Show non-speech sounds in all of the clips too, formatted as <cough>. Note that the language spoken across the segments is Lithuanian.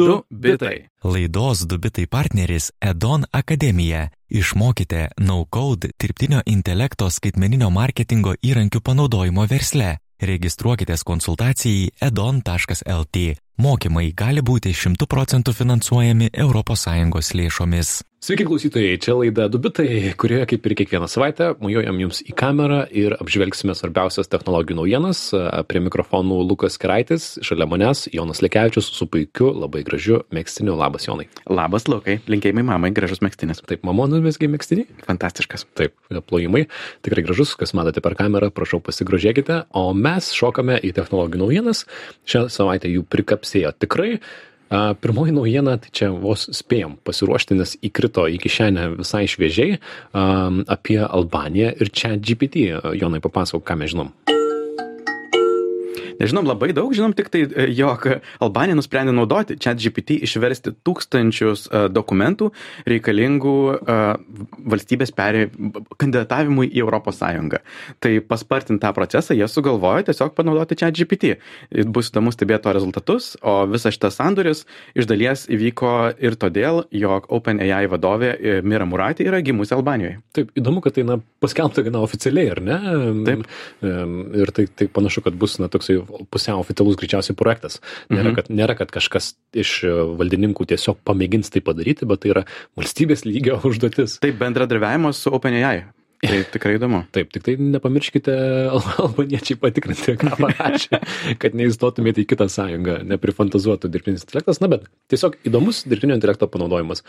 Du bitai. Laidos Dubitai partneris Edon Akademija. Išmokite no-code dirbtinio intelekto skaitmeninio marketingo įrankių panaudojimo versle. Registruokitės konsultacijai edon.lt. Mokymai gali būti 100 procentų finansuojami ES lėšomis. Sveiki klausytojai, čia laida Dubitai, kurioje kaip ir kiekvieną savaitę mujuojam jums į kamerą ir apžvelgsime svarbiausias technologijų naujienas. Prie mikrofonų Lukas Keraitis, šalia manęs Jonas Lekevičius su puikiu, labai gražiu mėgstiniu. Labas, Jonai. Labas, Lukai. Linkėjimai mamai, gražus mėgstinis. Taip, mamo nuvesgiai mėgstinį? Fantastiškas. Taip, plojimai. Tikrai gražus, kas matote per kamerą, prašau pasigrožėkite. O mes šokame į technologijų naujienas. Šią savaitę jų prikapsėjo tikrai. A, pirmoji naujiena, tai čia vos spėjom pasiruošti, nes įkrito į kišenę visai šviežiai a, apie Albaniją ir čia GPT. Jonai, papasakok, ką mes žinom. Nežinom labai daug, žinom tik tai, e, jog Albanija nusprendė naudoti ChatGPT išversti tūkstančius e, dokumentų reikalingų e, valstybės perė kandidatavimui į Europos Sąjungą. Tai paspartint tą procesą jie sugalvojo tiesiog panaudoti ChatGPT. Bus įdomu stebėti to rezultatus, o visas šitas sandoris iš dalies įvyko ir todėl, jog OpenAI vadovė Mira Murati yra gimusi Albanijoje. Taip, įdomu, kad tai na, paskelbta gana oficialiai, ar ne? Taip. Ir tai, tai panašu, kad bus na, toksai pusiau oficialus greičiausiai projektas. Nėra, Mhm. kad, nėra, kad kažkas iš e, valdininkų tiesiog pamėgins tai padaryti, bet tai yra valstybės lygio <laughs> užduotis. Tai bendradarbiavimas su OpenAI. Tai <laughs> tikrai įdomu. Taip, tik tai nepamirškite al- <laughs> albaniečiai patikrinti, ką parašė, kad neįstotumėte į kitą sąjungą, neprifantazuotų dirbtinis intelektas, na bet tiesiog įdomus dirbtinio intelekto panaudojimas.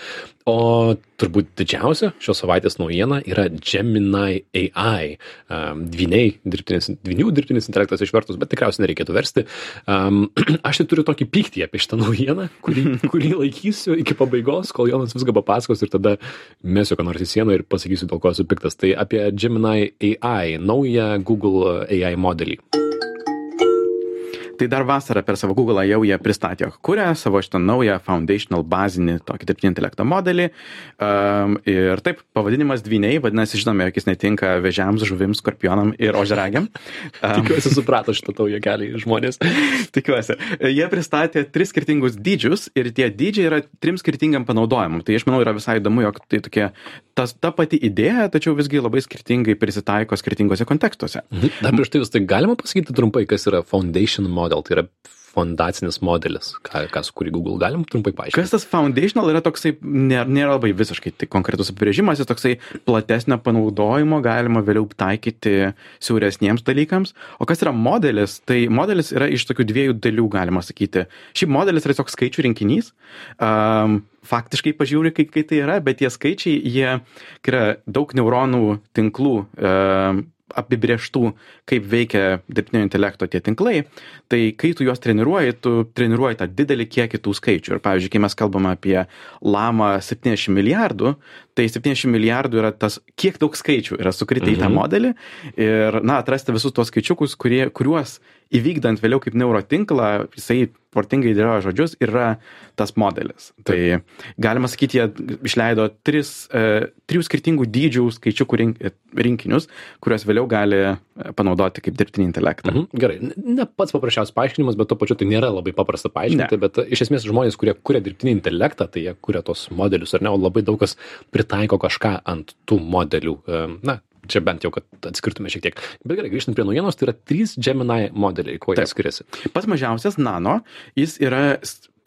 O turbūt didžiausia šios savaitės naujiena yra Gemini AI, um, dviniai, dirbtinis, dvinių dirbtinis intelektas išvertus, bet tikriausiai nereikėtų versti. Um, <clears throat> aš tai turiu tokį pyktį apie šitą naujieną, kurį, <laughs> kurį laikysiu iki pabaigos, kol Jonas viską papasakos ir tada mesiu ką nors į sieną ir pasakysiu, dėl ko esu piktas. Tai apie Gemini AI, naują Google AI modelį. Tai dar vasarą per savo Google jau jie pristatė, jog kuria savo šitą naują foundational bazinį tokį dirbtinį intelekto modelį. Um, ir taip, pavadinimas dviniai, vadinasi, žinome, jog jis netinka vėžiams, žuvims, skorpionam ir ožeragiam. Um, <laughs> Tikiuosi suprato šitą taują kelią žmonės. <laughs> tikiuosi. Jie pristatė tris skirtingus dydžius ir tie dydžiai yra trim skirtingam panaudojimam. Tai aš manau yra visai įdomu, jog tai tokia tas, ta pati idėja, tačiau visgi labai skirtingai prisitaiko skirtingose kontekstuose. Dar prieš tai vis tai galima pasakyti trumpai, kas yra foundation model, tai yra fondacinis modelis, ką, kas, kurį Google galim trumpai paaiškinti. Kas tas foundational yra toksai, nėra, nėra labai visiškai tai konkretus apibrėžimas, jis toksai platesnio panaudojimo galima vėliau taikyti siauresniems dalykams. O kas yra modelis? Tai modelis yra iš tokių dviejų dalių, galima sakyti. Šiaip modelis yra tiesiog skaičių rinkinys. Um, faktiškai pažiūri, kai, kai tai yra, bet tie skaičiai, jie yra daug neuronų tinklų. Apibrieštų, kaip veikia dirbtinio intelekto tie tinklai, tai kai tu juos treniruoji, tu treniruoji tą didelį kiekį tų skaičių. Ir pavyzdžiui, kai mes kalbame apie lamą 70 milijardų, tai 70 milijardų yra tas, kiek daug skaičių yra sukritę į tą modelį ir, na, atrasti visus tuos skaičiukus, kurie, kuriuos įvykdant vėliau kaip neurotinklą, jisai protingai dėlioja žodžius ir yra tas modelis. Tai galima sakyti, jie išleido tris, e, trijų skirtingų dydžių skaičiukų rink, rinkinius, kuriuos vėliau gali e, panaudoti kaip dirbtinį intelektą. Mhm, gerai, ne- ne pats paprasčiausias paaiškinimas, bet to pačiu tai nėra labai paprasta paaiškinti, Ne. bet e, iš esmės žmonės, kurie kuria dirbtinį intelektą, tai jie kuria tos modelius, ar ne, o labai daug kas pritaiko kažką ant tų modelių. E, Na, čia bent jau, kad atskirtume šiek tiek. Bet gerai, grįžtant prie naujienos, tai yra trys Gemini modeliai, kuo jie skiriasi. Pats mažiausias nano, jis yra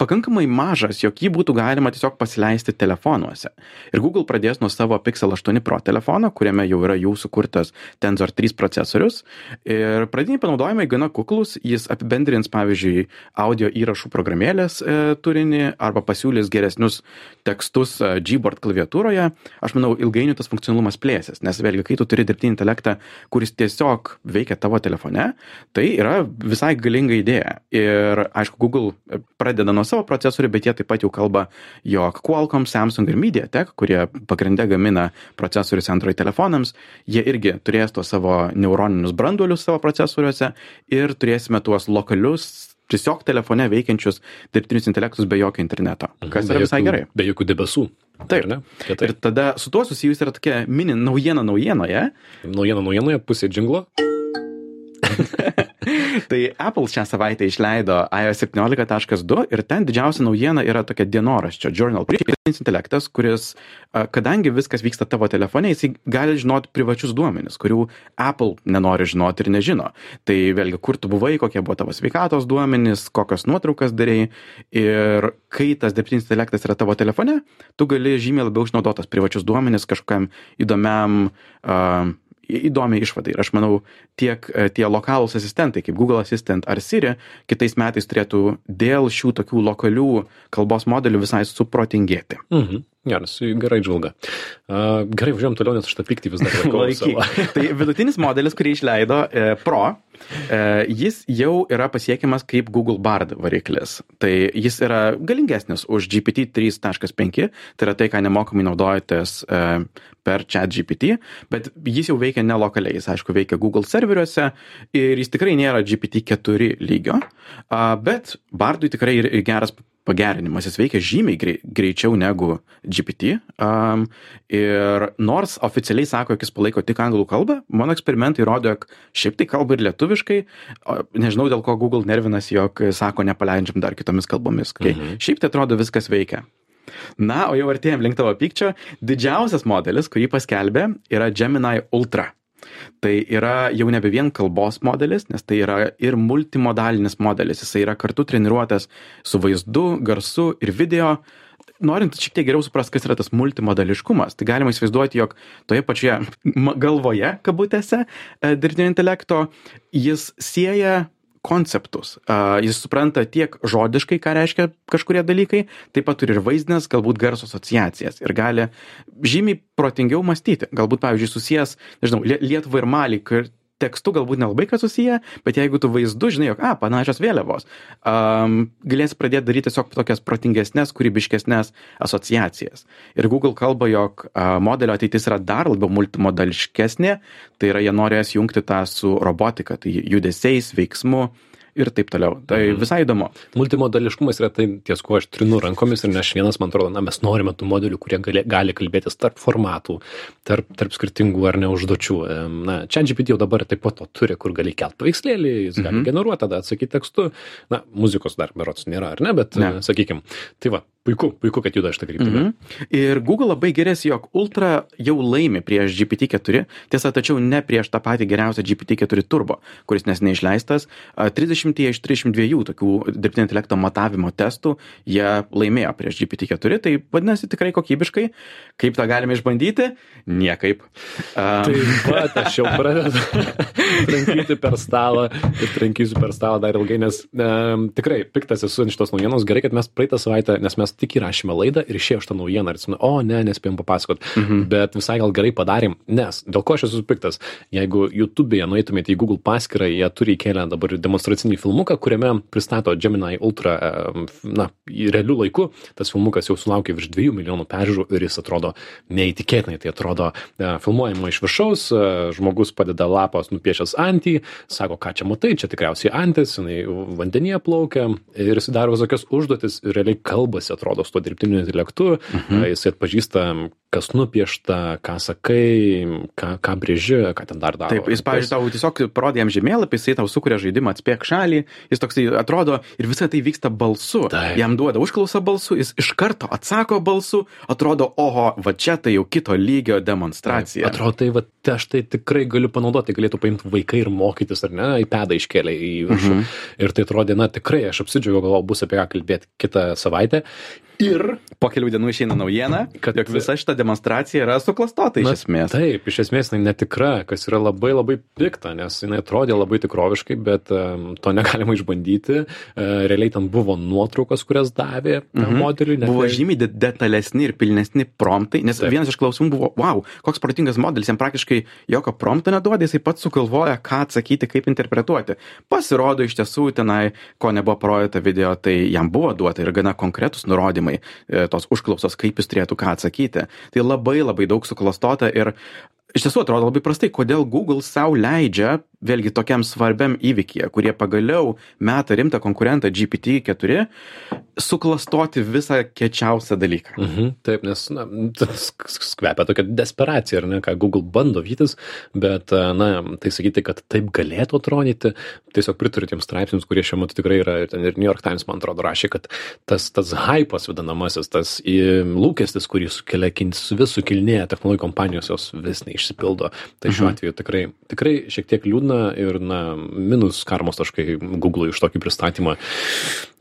pakankamai mažas, jog jį būtų galima tiesiog pasileisti telefonuose. Ir Google pradės nuo savo Pixel 8 Pro telefono, kuriame jau yra jau sukurtas Tensor 3 procesorius. Ir pradiniai panaudojimai gana kuklus, jis apibendrins, pavyzdžiui, audio įrašų programėlės e, turinį arba pasiūlys geresnius tekstus e, Gboard klaviatūroje. Aš manau, ilgainiui tas funkcionalumas plėsis, nes vėlgi, kai tu turi dirbtinį intelektą, kuris tiesiog veikia tavo telefone, tai yra visai galinga idėja. Ir aišku, Google pradeda nuo savo procesorių, bet jie taip pat jau kalba, jog Qualcomm, Samsung ir MediaTek, kurie pagrindę gamina procesorius Android telefonams, jie irgi turės tuos savo neuroninius branduolius savo procesoriuose ir turėsime tuos lokalius tiesiog telefone veikiančius dirbtinius intelektus be jokio interneto, kas Be yra visai jokių- gerai. Be jokių debesų. Taip. ar ne? Tai tai Ir tada su tuo susijusi yra tokia mini naujiena naujienoje, naujiena naujienoje, pusė džinglo. Tai Apple šią savaitę išleido iOS 17.2 ir ten didžiausia naujiena yra tokia dienoraščio journal. Dirbtinis intelektas, kuris, kadangi viskas vyksta tavo telefone, jisai gali žinoti privačius duomenis, kurių Apple nenori žinoti ir nežino. Tai vėlgi, kur tu buvai, kokie buvo tavo sveikatos duomenys, kokios nuotraukas darėjai. Ir kai tas dirbtinis intelektas yra tavo telefone, tu gali žymiai labiau išnaudotas privačius duomenis kažkokiam įdomiam uh, įdomiai išvadai. Ir aš manau, tiek e, tie lokalūs asistentai, kaip Google Assistant ar Siri, kitais metais turėtų dėl šių tokių lokalių kalbos modelių visai suprotingėti. Mhm. Geras, gerai žvalga. Uh, gerai, važiuojam toliau, nes aš tą pyktį vis dar <laughs> laikau. Tai vidutinis modelis, kurį išleido e, Pro, jis jau yra pasiekiamas kaip Google Bard variklis. Tai jis yra galingesnis už GPT 3.5, tai yra tai, ką nemokamai naudojatės e, per chat GPT, bet jis jau veikia nelokaliai, jis aišku veikia Google serveriuose ir jis tikrai nėra GPT 4 lygio, bet Bardui tikrai ir geras pagerinimas, jis veikia žymiai grei, greičiau negu GPT. Um, ir nors oficialiai sako, jog jis palaiko tik anglų kalbą, mano eksperimentai rodo, jog šiaip tai kalba ir lietuviškai. O, nežinau, dėl ko Google nervinas, jog sako, nepaleidžiam dar kitomis kalbomis. Kai mhm. Šiaip tai atrodo viskas veikia. Na, o jau artėjom link tavo pykčio. Didžiausias modelis, kurį paskelbė, yra Gemini Ultra. Tai yra jau nebe vien kalbos modelis, nes tai yra ir multimodalinis modelis. Jisai yra kartu treniruotas su vaizdu, garsu ir video. Norint šiek tiek geriau suprasti, kas yra tas multimodališkumas, tai galima įsivaizduoti, jog toje pačioje galvoje, kabutėse, e, dirbtinio intelekto, jis sieja konceptus. Jis supranta tiek žodiškai, ką reiškia kažkurie dalykai, taip pat turi ir vaizdinės, galbūt garso asociacijas ir gali žymiai protingiau mąstyti. Galbūt, pavyzdžiui, susijęs, nežinau, Lietuvą ir Malį, tekstu galbūt nelabai kas susiję, bet jeigu tu vaizdu žinai, jog, a, panašios vėliavos, um, galėsi pradėti daryti tiesiog tokias protingesnės, kūrybiškesnės asociacijas. Ir Google kalba, jog uh, modelio ateitis yra dar labiau multimodališkesnė, tai yra jie norės jungti tą su robotika, tai judesiais, veiksmu, ir taip toliau. Tai mhm. visai įdomu. Multimodališkumas yra tai ties, kuo aš trinu rankomis ir ne aš vienas, man atrodo, na, mes norime tų modelių, kurie gali, gali kalbėtis tarp formatų, tarp, tarp skirtingų ar ne užduočių. Na, čia GPT jau dabar taip pat to turi, kur gali kelt paveikslėlį, jis gali mhm. generuoti, tada atsakyti tekstu. Na, muzikos dar berots nėra, ar ne, bet, ne. sakykime, tai va, Puiku, puiku, kad juda šitą kryptimį. Mm -hmm. Ir Google labai geriasi, jog Ultra jau laimi prieš GPT-4, tiesa, tačiau ne prieš tą patį geriausią GPT-4 turbo, kuris nesnei išleistas. 30 iš 32 tokių dirbtinio intelekto matavimo testų jie laimėjo prieš GPT-4, tai vadinasi tikrai kokybiškai. Kaip tą galime išbandyti? Niekaip. Um... Tai va, aš jau pradedu <laughs> trankyti per stalą ir trankysiu per stalą dar ilgai, nes um, tikrai piktas esu ant šitos naujienos. Gerai, kad mes praeitą savaitę, nes mes tik įrašėme laidą ir išėjo šitą naujieną ir atsimenu, o ne, nespėjom papasakot, mhm. bet visai gal gerai padarėm, nes dėl ko aš esu piktas, jeigu YouTube'e nueitumėte į Google paskyrą, jie turi įkėlę dabar demonstracinį filmuką, kuriame pristato Gemini Ultra, na, realių laikų, tas filmukas jau sulaukė virš 2 milijonų peržiūrų ir jis atrodo neįtikėtinai, tai atrodo e, filmuojama iš viršaus, e, žmogus padeda lapas nupiešęs antį, sako, ką čia matai, čia tikriausiai antis, jinai vandenyje plaukia. Ir jis daro visokias užduotis ir realiai kalbasi, atrodo atrodo su tuo dirbtiniu intelektu, mhm. jisai atpažįsta, kas nupiešta, ką sakai, ką, ką brėži, ką ten dar daro. Taip, jis, pavyzdžiui, tau tiesiog parodė jam žemėlapį, jisai tau sukuria žaidimą atspėk šalį, jis toksai atrodo ir visa tai vyksta balsu. Taip. Jam duoda užklausą balsu, jis iš karto atsako balsu, atrodo, oho, va čia tai jau kito lygio demonstracija. Taip, atrodo, tai va, tai aš tai tikrai galiu panaudoti, galėtų paimti vaikai ir mokytis, ar ne, į pedą iškelia į viršų. Mhm. Ir tai atrodė, na tikrai, aš apsidžiaugiau, galvoju, bus apie ką kalbėti kitą savaitę. Ir po kelių dienų išeina naujiena, kad jog visa šita demonstracija yra suklastota iš esmės. Taip, iš esmės jinai netikra, kas yra labai labai pikta, nes jinai atrodė labai tikroviškai, bet um, to negalima išbandyti. Uh, realiai ten buvo nuotraukos, kurias davė mhm. modeliui. Buvo žymiai de detalesni ir pilnesni promptai, nes Taip. vienas iš klausimų buvo, wow, koks protingas modelis, jam praktiškai jokio prompto neduodė, jisai pats sugalvoja, ką atsakyti, kaip interpretuoti. Pasirodo iš tiesų tenai, ko nebuvo parodyta video, tai jam buvo duota ir gana konkretus nurodymai e, tos užklausos, kaip jis turėtų ką atsakyti. Tai labai labai daug suklastota ir iš tiesų atrodo labai prastai, kodėl Google savo leidžia, vėlgi tokiam svarbiam įvykyje, kurie pagaliau meta rimtą konkurentą GPT-4, suklastoti visą kečiausią dalyką. Mhm, taip, nes, na, tas skvepia tokia desperacija, ar ne, ką Google bando vytis, bet, na, tai sakyti, kad taip galėtų atrodyti, tiesiog pritariu tiems straipsniams, kurie šiuo metu tikrai yra, ir New York Times, man atrodo, rašė, kad tas, tas hypas vadinamasis, tas lūkestis, kurį sukelia, vis sukilnėja technologijų kompanijos, jos vis neišsipildo. Tai šiuo mhm. atveju tikrai, tikrai šiek tiek liūdna ir, na, minus karmos taškai Google iš tokį pristatymą.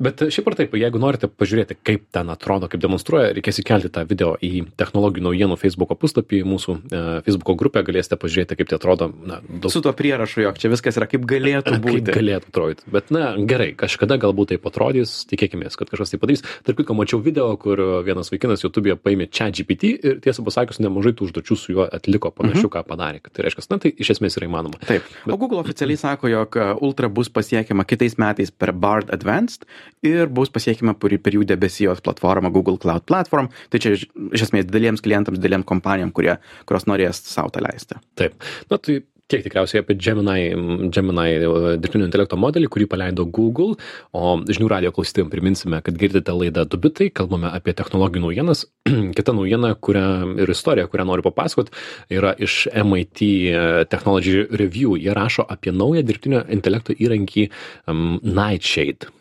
Bet šiaip ar taip, jeigu norite pažiūrėti, kaip ten atrodo, kaip demonstruoja, reikės įkelti tą video į technologijų naujienų Facebook puslapį, mūsų e, Facebook grupę, galėsite pažiūrėti, kaip tai atrodo. Na, daug... Su to prierašu, jog čia viskas yra kaip galėtų būti. Kaip galėtų atrodyti. Bet, na, gerai, kažkada galbūt tai atrodys, tikėkime, kad kažkas tai padarys. Tarp kitko, mačiau video, kur vienas vaikinas YouTube'e paėmė čia GPT ir tiesą pasakius, nemažai tų užduočių su juo atliko panašių, mhm. ką padarė. Tai reiškia, na, tai iš esmės yra įmanoma. Taip. Bet... O Google oficialiai sako, jog e, Ultra bus pasiekiama kitais metais per Bard Advanced ir bus pasiekiama per, per jų debesijos platformą Google Cloud Platform. Tai čia iš esmės dideliems klientams, dideliems kompanijom, kurie, kurios norės savo tą leisti. Taip. Na, tai tiek tikriausiai apie Gemini, Gemini e, dirbtinio intelekto modelį, kurį paleido Google, o žinių radio klausytėjim priminsime, kad girdite laidą Dubitai, kalbame apie technologijų naujienas. <clears throat> Kita naujiena, kurią ir istorija, kurią noriu papasakot, yra iš MIT e, Technology Review. Jie rašo apie naują dirbtinio intelekto įrankį um, Nightshade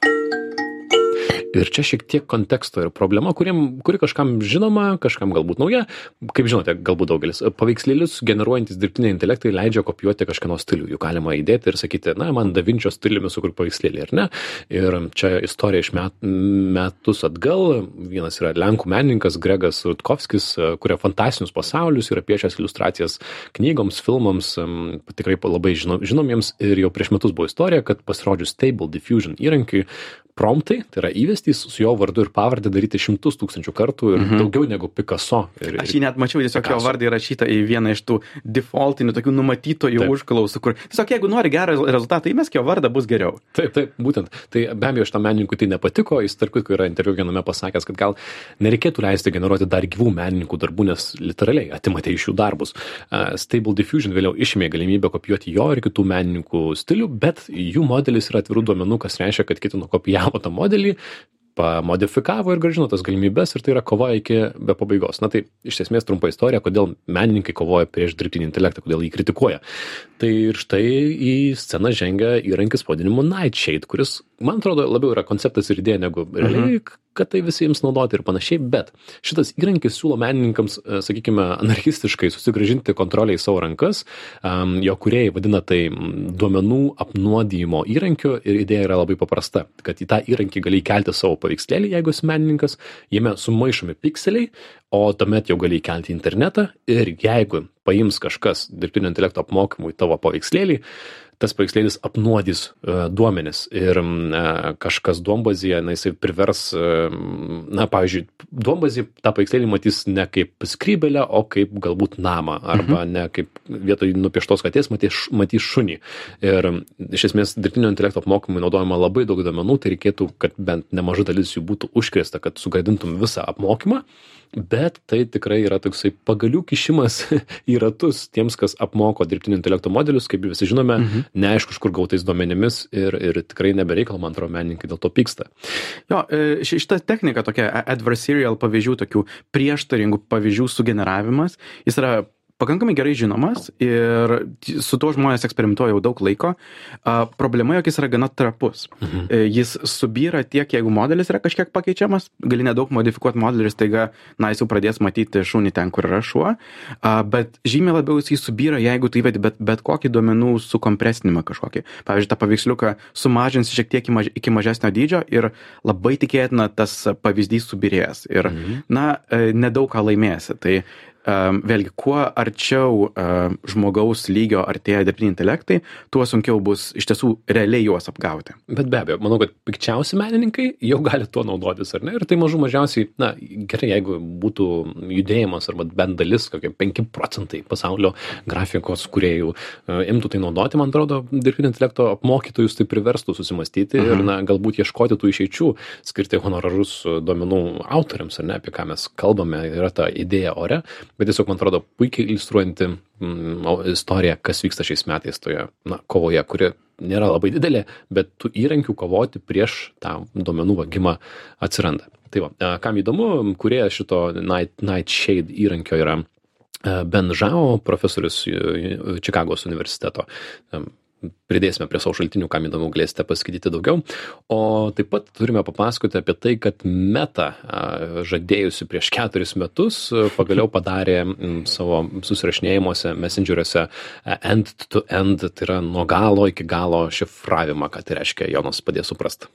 ir čia šiek tiek konteksto ir problema kuriem kuri kažkam žinoma kažkam galbūt nauja. Kaip žinote galbūt daugelis paveikslėlius generuojantys dirbtiniai intelektai leidžia kopijuoti kažkieno stilių. Juk galima įdėti ir sakyti na man da vinčio stiliumi sukurk paveikslėlį ar ne? Ir čia istorija iš met metus atgal. Vienas yra lenkų menininkas gregas rutkovskis kuria fantastinius pasaulius yra piešęs iliustracijas knygoms filmams tikrai labai žino žinomiems. Ir jau prieš metus buvo istorija kad pasirodžius stable diffusion įrankiui promptai tai yra įvestys su jo vardu ir pavarde daryti šimtus tūkstančių kartų ir mhm. daugiau negu Picasso. Ir, Aš jį net mačiau, tiesiog Picasso. jo vardą įrašyta į vieną iš tų defaultinių tokių numatytojų užklausų, kur tiesiog jeigu nori gerą rezultatą, įmesk jo vardą, bus geriau. Taip, taip, būtent. Tai be abejo, šitam menininkui tai nepatiko, jis tarp kitko yra interviu viename pasakęs, kad gal nereikėtų leisti generuoti dar gyvų menininkų darbų, nes literaliai atimate iš jų darbus. Uh, Stable Diffusion vėliau išėmė galimybę kopijuoti jo ir kitų menininkų stilių, bet jų modelis yra atvirų duomenų, kas reiškia, kad kitino kopijavo kopiavo tą modelį pamodifikavo ir grąžino tas galimybes ir tai yra kova iki be pabaigos. Na tai iš esmės trumpa istorija, kodėl menininkai kovoja prieš dirbtinį intelektą, kodėl jį kritikuoja. Tai ir štai į sceną žengia įrankis pavadinimu Nightshade, kuris, man atrodo, labiau yra konceptas ir idėja negu realiai, mhm kad tai visi ims naudoti ir panašiai, bet šitas įrankis siūlo menininkams, e, sakykime, anarchistiškai susigražinti kontrolę į savo rankas, jo kuriejai vadina tai duomenų apnuodijimo įrankiu ir idėja yra labai paprasta, kad į tą įrankį gali įkelti savo paveikslėlį, jeigu esi menininkas, jame sumaišomi pikseliai, o tuomet jau gali įkelti internetą ir jeigu paims kažkas dirbtinio intelekto apmokymui tavo paveikslėlį, tas paveikslėlis apnuodys uh, duomenis ir uh, kažkas duombazyje, na, jisai privers, uh, na, pavyzdžiui, duombazį tą paveikslėlį matys ne kaip skrybelę, o kaip galbūt namą, arba mhm. ne kaip vietoj nupieštos katės matys, matys šunį. Ir iš esmės dirbtinio intelekto apmokymui naudojama labai daug duomenų, tai reikėtų, kad bent nemaža dalis jų būtų užkrėsta, kad sugadintum visą apmokymą bet tai tikrai yra toksai pagalių kišimas <laughs> į ratus tiems, kas apmoko dirbtinio intelekto modelius, kaip visi žinome, mhm. neaišku, iš kur gautais duomenimis ir, ir tikrai nebereikalo, man atrodo, menininkai dėl to pyksta. Jo, e, šita technika, tokia adversarial pavyzdžių, tokių prieštaringų pavyzdžių sugeneravimas, jis yra pakankamai gerai žinomas ir su tuo žmonės eksperimentuoja jau daug laiko. A, problema, jog jis yra gana trapus. Mhm. E, jis subyra tiek, jeigu modelis yra kažkiek pakeičiamas, gali nedaug modifikuoti modelį ir staiga, na, jis jau pradės matyti šunį ten, kur yra šuo, a, bet žymiai labiau jis subyra, jeigu tu įvedi bet, bet kokį duomenų sukompresinimą kažkokį. Pavyzdžiui, tą paveiksliuką sumažins šiek tiek iki mažesnio dydžio ir labai tikėtina tas pavyzdys subirės. Ir, mhm. na, e, nedaug ką laimėsi. Tai vėlgi, kuo arčiau žmogaus lygio artėja dirbtiniai intelektai, tuo sunkiau bus iš tiesų realiai juos apgauti. Bet be abejo, manau, kad pikčiausi menininkai jau gali tuo naudotis, ar ne? Ir tai mažų mažiausiai, na, gerai, jeigu būtų judėjimas arba bent dalis, kokie 5 procentai pasaulio grafikos kuriejų imtų tai naudoti, man atrodo, dirbtinio intelekto apmokytojus tai priverstų susimastyti mhm. ir, na, galbūt ieškoti tų išeičių, skirti honorarus duomenų autoriams, ar ne, apie ką mes kalbame, yra ta idėja ore bet tiesiog man atrodo puikiai iliustruojanti mm, istoriją, kas vyksta šiais metais toje na, kovoje, kuri nėra labai didelė, bet tų įrankių kovoti prieš tą duomenų vagimą atsiranda. Tai va, kam įdomu, kurie šito Night, Nightshade įrankio yra Ben Žao, profesorius e, Čikagos universiteto. Pridėsime prie savo šaltinių, kam įdomu, galėsite paskaityti daugiau. O taip pat turime papasakoti apie tai, kad Meta, žadėjusi prieš keturis metus, pagaliau padarė savo susirašinėjimuose, messengeriuose end-to-end, tai yra nuo galo iki galo šifravimą, ką tai reiškia, Jonas padės suprasti.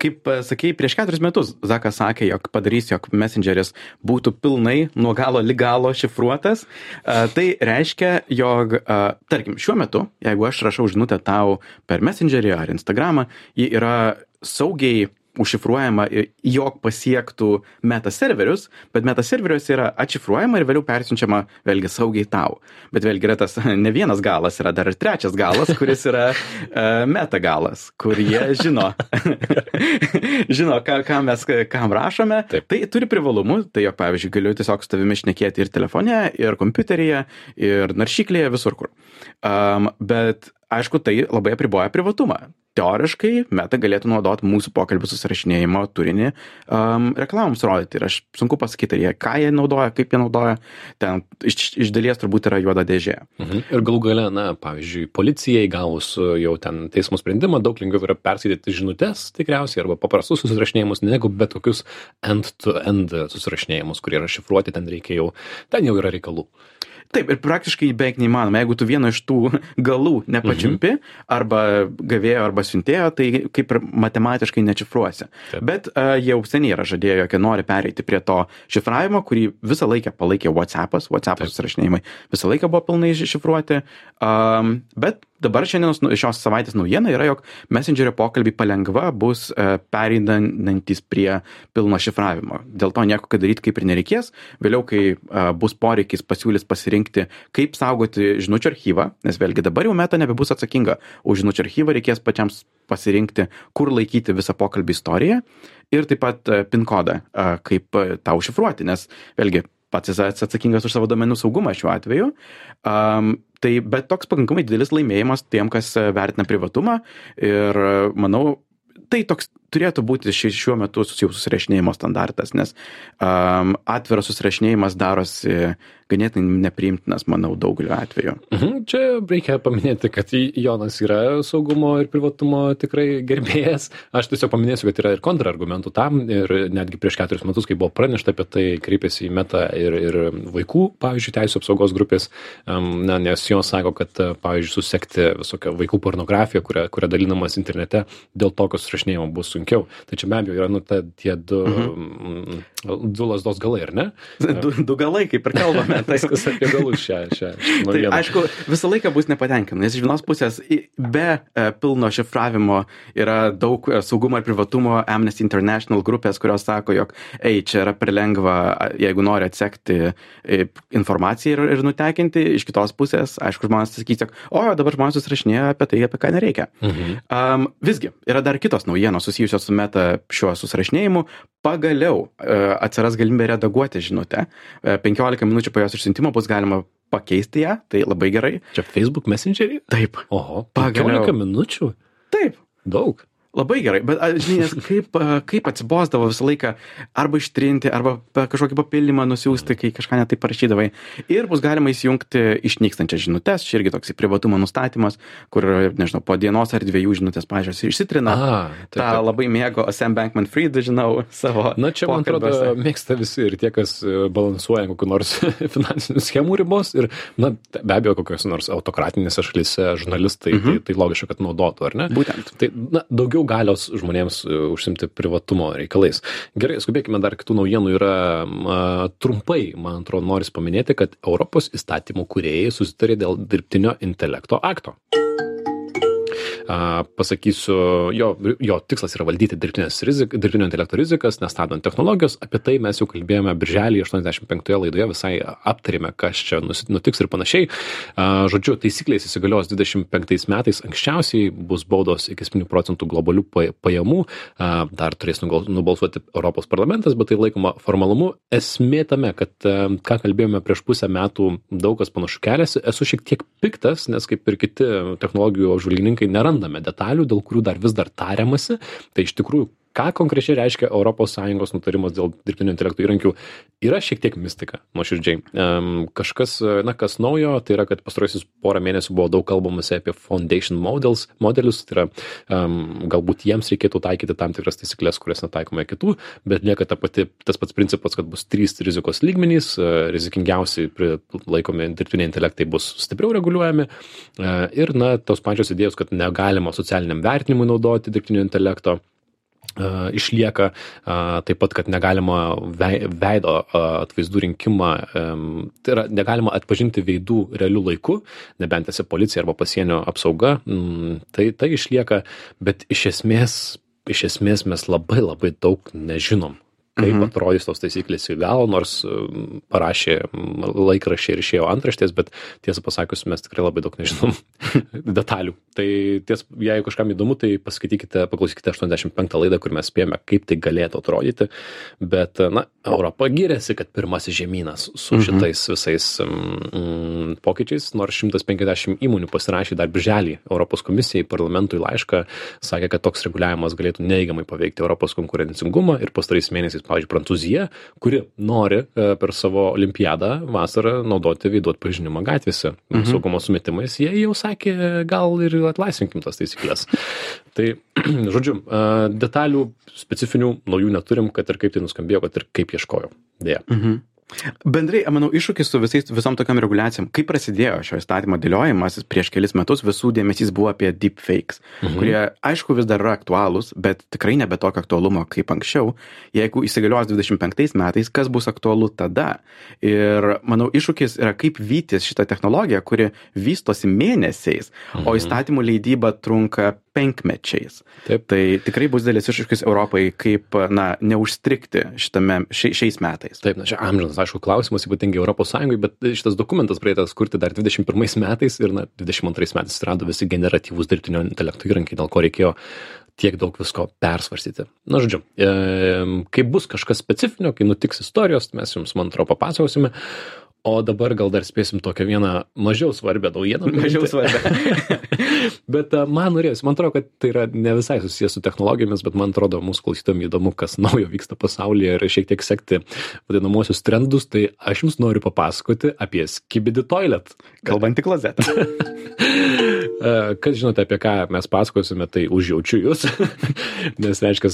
Kaip e, sakei, prieš keturis metus Zakas sakė, jog padarys, jog Messengeris būtų pilnai nuo galo lig galo šifruotas. E, Tai reiškia, jog, e, tarkim, šiuo metu, jeigu aš rašau žinutę tau per Messengerį ar Instagramą, ji yra saugiai užšifruojama, jog pasiektų meta serverius, bet meta serveriuose yra atšifruojama ir vėliau persiunčiama vėlgi saugiai tau. Bet vėlgi yra tas <laughs> ne vienas galas, yra dar ir trečias galas, kuris yra uh, <laughs> meta galas, kur jie <laughs> žino, žino ką, ką mes kam rašome. Taip. Tai turi privalumų, tai jog pavyzdžiui galiu tiesiog su tavimi šnekėti ir telefone, ir kompiuteryje, ir naršyklėje, visur kur. Um, bet aišku, tai labai apriboja privatumą. Teoriškai meta galėtų naudoti mūsų pokalbių susirašinėjimo turinį um, reklamoms rodyti. Ir aš sunku pasakyti, jie ką jie naudoja, kaip jie naudoja. Ten iš, iš dalies turbūt yra juoda dėžė. Mhm. Ir galų gale, na, pavyzdžiui, policijai gavus jau ten teismo sprendimą, daug lengviau yra perskaityti žinutės tikriausiai arba paprastus susirašinėjimus, negu bet kokius end-to-end susirašinėjimus, kurie yra šifruoti, ten reikia jau, ten jau yra reikalų. Taip, ir praktiškai beveik neįmanoma. Jeigu tu vieno iš tų <laughs> galų nepačiumpi, mhm. arba gavėjo, arba siuntėjo, tai kaip ir matematiškai nečifruosi. Taip. Bet uh, jau seniai yra žadėjo, jog nori pereiti prie to šifravimo, kurį visą laiką palaikė WhatsAppas. WhatsApp susirašinėjimai visą laiką buvo pilnai šifruoti. Um, bet dabar šiandienos nu- šios savaitės naujiena yra, jog Messengerio pokalbiai palengva bus uh, pereinantis prie pilno šifravimo. Dėl to nieko ką daryti kaip ir nereikės. Vėliau, kai uh, bus poreikis pasiūlys pasirinkti, kaip saugoti žinučių archyvą, nes vėlgi dabar jau meta nebebus atsakinga už žinučių archyvą, reikės pačiam pasirinkti, kur laikyti visą pokalbį istoriją ir taip pat uh, PIN kodą, kaip tą užšifruoti, nes vėlgi pats esi atsakingas už savo domenų saugumą šiuo atveju. Um, tai bet toks pakankamai didelis laimėjimas tiem, kas e, vertina privatumą ir e, manau, tai toks turėtų būti ši, šiuo metu jau susirašinėjimo standartas, nes um, atviras susirašinėjimas darosi ganėtinai nepriimtinas, manau, daugeliu atveju. Mhm. Čia reikia paminėti, kad Jonas yra saugumo ir privatumo tikrai gerbėjas. Aš tiesiog paminėsiu, kad yra ir kontrargumentų tam ir netgi prieš keturis metus, kai buvo pranešta apie tai, kreipėsi į metą ir, ir vaikų, pavyzdžiui, teisų apsaugos grupės, um, na, nes jos sako, kad, pavyzdžiui, susekti visokią vaikų pornografiją, kurią, kurią dalinamas internete, dėl tokio susirašinėjimo bus sunkiau. Tai čia be abejo yra, nu, ta, tie du, mhm. du lasdos galai, ar ne? <laughs> Du, du galai, kaip ir kalbame. <laughs> Tai viskas apie galus šią. šią, <laughs> Tai aišku, visą laiką bus nepatenkinama, nes iš vienos pusės be e, pilno šifravimo yra daug e, saugumo ir privatumo Amnesty International grupės, kurios sako, jog, ei, čia yra per lengva, jeigu nori atsekti e, informaciją ir, ir nutekinti, iš kitos pusės, aišku, žmonės sakys, o, dabar žmonės susirašinėja apie tai, apie ką nereikia. Mhm. Um, visgi, yra dar kitos naujienos susijusios su meta šiuo susirašinėjimu. Pagaliau uh, atsiras galimybė redaguoti žinutę. Uh, 15 minučių po jos išsiuntimo bus galima pakeisti ją, tai labai gerai. Čia Facebook Messengerį? Taip, Oho, Pagaliau. 15 minučių? taip. Daug. Labai gerai, bet žinai, kaip, kaip atsibosdavo visą laiką arba ištrinti, arba kažkokį papildymą nusiųsti, kai kažką netai parašydavai. Ir bus galima įsijungti išnykstančias žinutės, čia irgi toks privatumo nustatymas, kur, nežinau, po dienos ar dviejų žinutės pažiūrės išsitrina. A, tą labai mėgo Sam Bankman Fried, žinau, savo. Na čia, man atrodo, mėgsta visi ir tie, kas e, balansuoja ant kokių nors <laughs> finansinių schemų ribos ir, na, be abejo, kokios nors autokratinėse šalyse žurnalistai, mhm. tai, tai logiška, kad naudotų, ar ne? Būtent. Tai, na, daugiau galios žmonėms e, užsimti privatumo reikalais. Gerai, skubėkime, dar kitų naujienų yra a, trumpai, man atrodo, noris paminėti, kad Europos įstatymų kuriejai susitarė dėl dirbtinio intelekto akto. A, pasakysiu, jo, jo tikslas yra valdyti rizik, dirbtinio intelekto rizikas, nestabdant technologijos. Apie tai mes jau kalbėjome birželį 85 laidoje, visai aptarėme, kas čia nutiks ir panašiai. A, žodžiu, taisyklės įsigalios 25 metais, anksčiausiai bus baudos iki 7 procentų globalių pa- pajamų, a, dar turės nubalsuoti Europos parlamentas, bet tai laikoma formalumu. Esmė tame, kad a, ką kalbėjome prieš pusę metų, daug kas panašu keliasi, esu šiek tiek piktas, nes kaip ir kiti technologijų apžvalgininkai nerandame detalių, dėl kurių dar vis dar tariamasi. Tai iš tikrųjų, ką konkrečiai reiškia ES nutarimas dėl dirbtinio intelekto įrankių, yra šiek tiek mistika, nuoširdžiai. Kažkas, na, kas naujo, tai yra, kad pastaraisius porą mėnesių buvo daug kalbamasi apie foundation models, modelius, tai yra um, galbūt jiems reikėtų taikyti tam tikras taisyklės, kurias netaikome kitų, bet lieka ta pati, tas pats principas, kad bus trys rizikos lygmenys, uh, rizikingiausiai laikomi dirbtiniai intelektai bus stipriau reguliuojami uh, ir, na, tos pačios idėjos, kad negalima socialiniam vertinimui naudoti dirbtinio intelekto išlieka a, taip pat, kad negalima vei- veido a, atvaizdų rinkimą, tai yra negalima atpažinti veidų realių laikų, nebent esi policija arba pasienio apsauga, mm, tai tai išlieka, bet iš esmės, iš esmės mes labai labai daug nežinom kaip Mhm. atrodys tos taisyklės iki galo, nors um, parašė laikraščiai ir išėjo antraštės, bet tiesą pasakius, mes tikrai labai daug nežinom <laughs> detalių. Tai ties, jeigu kažkam įdomu, tai paskaitykite, paklausykite 85 laidą, kur mes spėjome, kaip tai galėtų atrodyti. Bet, na, Europa gyrėsi, kad pirmasis žemynas su Mhm. šitais visais mm, pokyčiais, nors 150 įmonių pasirašė dar birželį Europos komisijai, parlamentui laišką, sakė, kad toks reguliavimas galėtų neigiamai paveikti Europos konkurencingumą ir pastarais mėnesiais, pavyzdžiui, Prancūzija, kuri nori e, per savo olimpiadą vasarą naudoti veidų atpažinimą gatvėse Mhm. saugumo sumetimais, jie jau sakė, gal ir atlaisvinkim tas taisyklės. <laughs> Tai, <clears throat> žodžiu, e, detalių specifinių naujų neturim, kad ir kaip tai nuskambėjo, kad ir kaip ieškojau. Dėja. Mhm. Bendrai, manau, iššūkis su visais, visom tokiam reguliacijom, kai prasidėjo šio įstatymo dėliojimas prieš kelis metus, visų dėmesys buvo apie deepfakes, mhm. kurie, aišku, vis dar yra aktualūs, bet tikrai nebe tokio aktualumo kaip anksčiau. Jeigu įsigalios 25 metais, kas bus aktualu tada? Ir manau, iššūkis yra kaip vytis šitą technologiją, kuri vystosi mėnesiais, mhm. o įstatymų leidyba trunka penkmečiais. Taip. Tai tikrai bus dėlis iššūkis Europai, kaip, na, neužstrikti šitame, šia, šiais metais. Taip, na čia amžinas, aišku, klausimas, ypatingai Europos Sąjungai, bet šitas dokumentas pradėtas kurti dar 21 metais ir, na, 22 metais atsirado visi generatyvūs dirbtinio intelekto įrankiai, dėl ko reikėjo tiek daug visko persvarstyti. Na, žodžiu, e, kai bus kažkas specifinio, kai nutiks istorijos, mes jums, man atrodo, papasakosime. O dabar gal dar spėsim tokią vieną mažiau svarbią naujieną. Mažiau svarbu. <laughs> bet a, man norėjosi, man atrodo, kad tai yra ne visai susijęs su technologijomis, bet man atrodo, mūsų klausytojams įdomu, kas <laughs> naujo vyksta pasaulyje ir šiek tiek sekti vadinamosius trendus, tai aš jums noriu papasakoti apie Skibidi Toilet. Kalbantį klozetą. <laughs> E, Kas žinote, apie ką mes pasakosime, tai užjaučiu jūs. <laughs> Nes reiškia,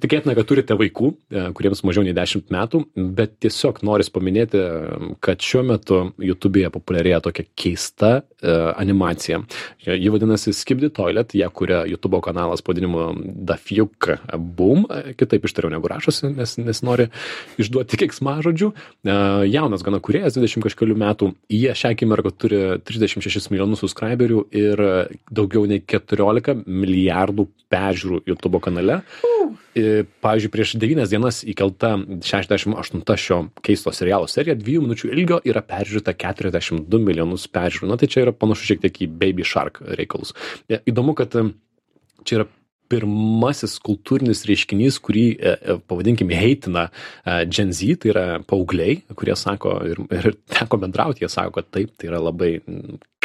tikėtina, kad turite vaikų, e, kuriems mažiau nei 10 metų, bet tiesiog noris paminėti, kad šiuo metu YouTube'e populiarėja tokia keista e, animacija. Ji vadinasi Skibdi Toilet, ją kuria YouTube kanalas pavadinimu Dafjuk Boom, kitaip ištariau negu rašosi, nes, nes nori išduoti keiksmažodžių. E, Jaunas gana kuriejas, 20 kažkelių metų, jie šią akimirką turi 36 milijonus subscriberių ir daugiau nei 14 milijardų peržiūrų YouTube kanale. E, Pavyzdžiui, prieš 9 dienas įkelta 68 šio keisto serialo serija, 2 minučių ilgio yra peržiūrėta 42 milijonus peržiūrų. Na tai čia yra panašu šiek tiek į Baby Shark reikalus. E, Įdomu, kad e, čia yra pirmasis kultūrinis reiškinys, kurį, e, pavadinkime, heitina Gen Z, tai yra paaugliai, kurie sako, ir, ir teko bendrauti, jie sako, kad taip, tai yra labai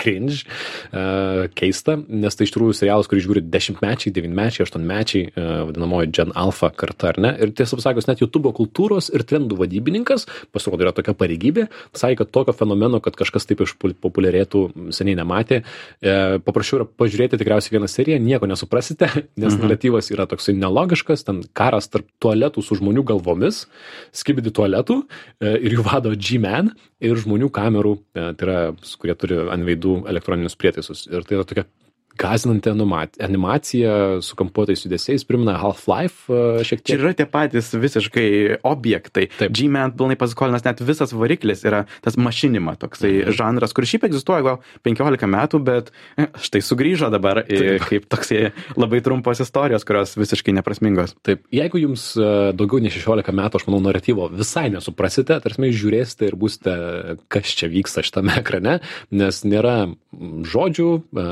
cringe, e, keista, nes tai iš tikrųjų serialas, kurį žiūri dešimtmečiai, devynmečiai, aštuonmečiai, e, vadinamoji Gen Alpha karta, ar ne? Ir tiesą pasakius, net YouTube kultūros ir trendų vadybininkas, pasirodo, yra tokia pareigybė, sakė, kad tokio fenomeno, kad kažkas taip išpopuliarėtų, seniai nematė. E, paprašiau yra pažiūrėti tikriausiai vieną seriją, nieko nesuprasite, <laughs> nes mhm. naratyvas yra toksai nelogiškas, ten karas tarp tualetų su žmonių galvomis, skibidi tualetų e, ir jų vado G-Man ir žmonių kamerų, e, tai yra, kurie turi ant veidų elektroninius prietaisus. Ir tai yra tokia gazinanti animacija su kampuotais judesiais primena Half-Life e, šiek Čia tiek. yra tie patys visiškai objektai. Taip. G-Man pilnai pasiskolinęs, net visas variklis yra tas mašinima, toksai Mhm. žanras, kur šiaip egzistuoja gal 15 metų, bet e, štai sugrįžo dabar į, kaip toksai labai trumpos istorijos, kurios visiškai neprasmingos. Taip, jeigu jums e, daugiau nei 16 metų, aš manau, naratyvo visai nesuprasite, tarsi žiūrėsite ir būsite, kas čia vyksta šitame ekrane, nes nėra žodžių, e,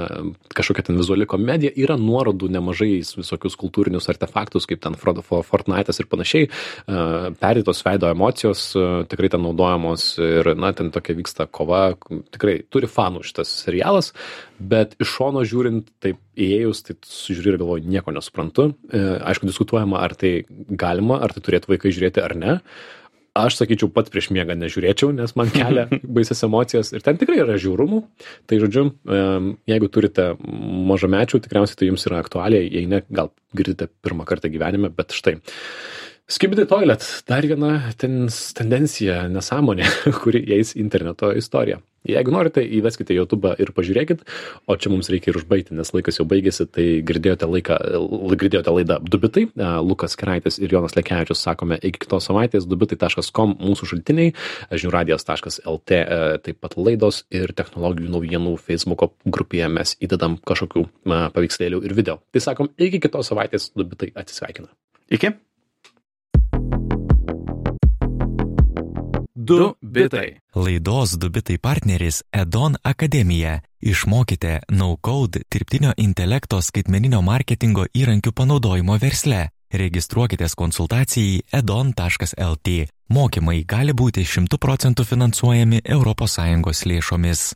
kažkokia ten vizuali komedija, yra nuorodų nemažai į visokius kultūrinius artefaktus, kaip ten Frodo Fo- Fortnite'as ir panašiai, e, perėtos veido emocijos e, tikrai ten naudojamos ir, na, ten tokia vyksta kova, tikrai turi fanų šitas serialas, bet iš šono žiūrint, taip įėjus, tai sužiūri ir galvoju, nieko nesuprantu. E, Aišku, diskutuojama, ar tai galima, ar tai turėtų vaikai žiūrėti ar ne. Aš sakyčiau, pats prieš miegą nežiūrėčiau, nes man kelia <laughs> baisės emocijas ir ten tikrai yra žiaurumų. Tai žodžiu, jeigu turite mažamečių, tikriausiai tai jums yra aktualiai, jei ne, gal girdite pirmą kartą gyvenime, bet štai. Skibidi toilet, dar viena tendencija, nesąmonė, <laughs> kuri eis interneto istoriją. Jeigu norite, įveskite YouTube ir pažiūrėkit, o čia mums reikia ir užbaigti, nes laikas jau baigėsi, tai girdėjote, laiką, girdėjote laidą Dubitai, Lukas Keraitis ir Jonas Lekevičius sakome iki kitos savaitės, dubitai.com mūsų šaltiniai, žiniųradijas.lt e, taip pat laidos ir technologijų naujienų Facebook'o grupėje mes įdedam kažkokių paveikslėlių ir video. Tai sakom, iki kitos savaitės Dubitai atsisveikina. Iki? Du bitai. Laidos Dubitai partneris Edon Akademija. Išmokite no-code dirbtinio intelekto skaitmeninio marketingo įrankių panaudojimo versle. Registruokitės konsultacijai edon.lt. Mokymai gali būti 100 procentų finansuojami ES lėšomis.